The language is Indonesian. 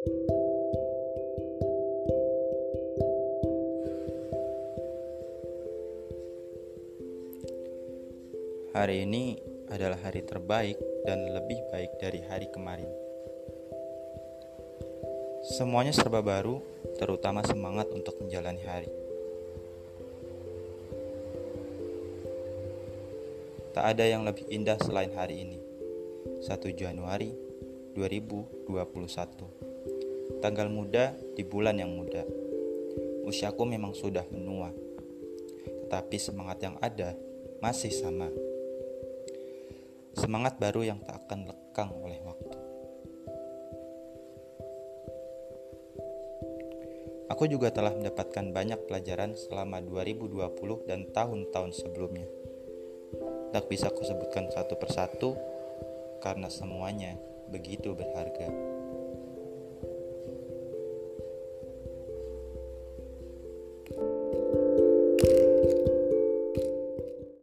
Hari ini adalah hari terbaik dan lebih baik dari hari kemarin. Semuanya serba baru, terutama semangat untuk menjalani hari. Tak ada yang lebih indah selain hari ini. 1 Januari 2021. Tanggal muda di bulan yang muda. Usiaku memang sudah menua. Tetapi semangat yang ada masih sama semangat baru yang tak akan lekang oleh waktu. Aku juga telah mendapatkan banyak pelajaran selama 2020 dan tahun-tahun sebelumnya. Tak bisa kusebutkan satu persatu karena semuanya begitu berharga.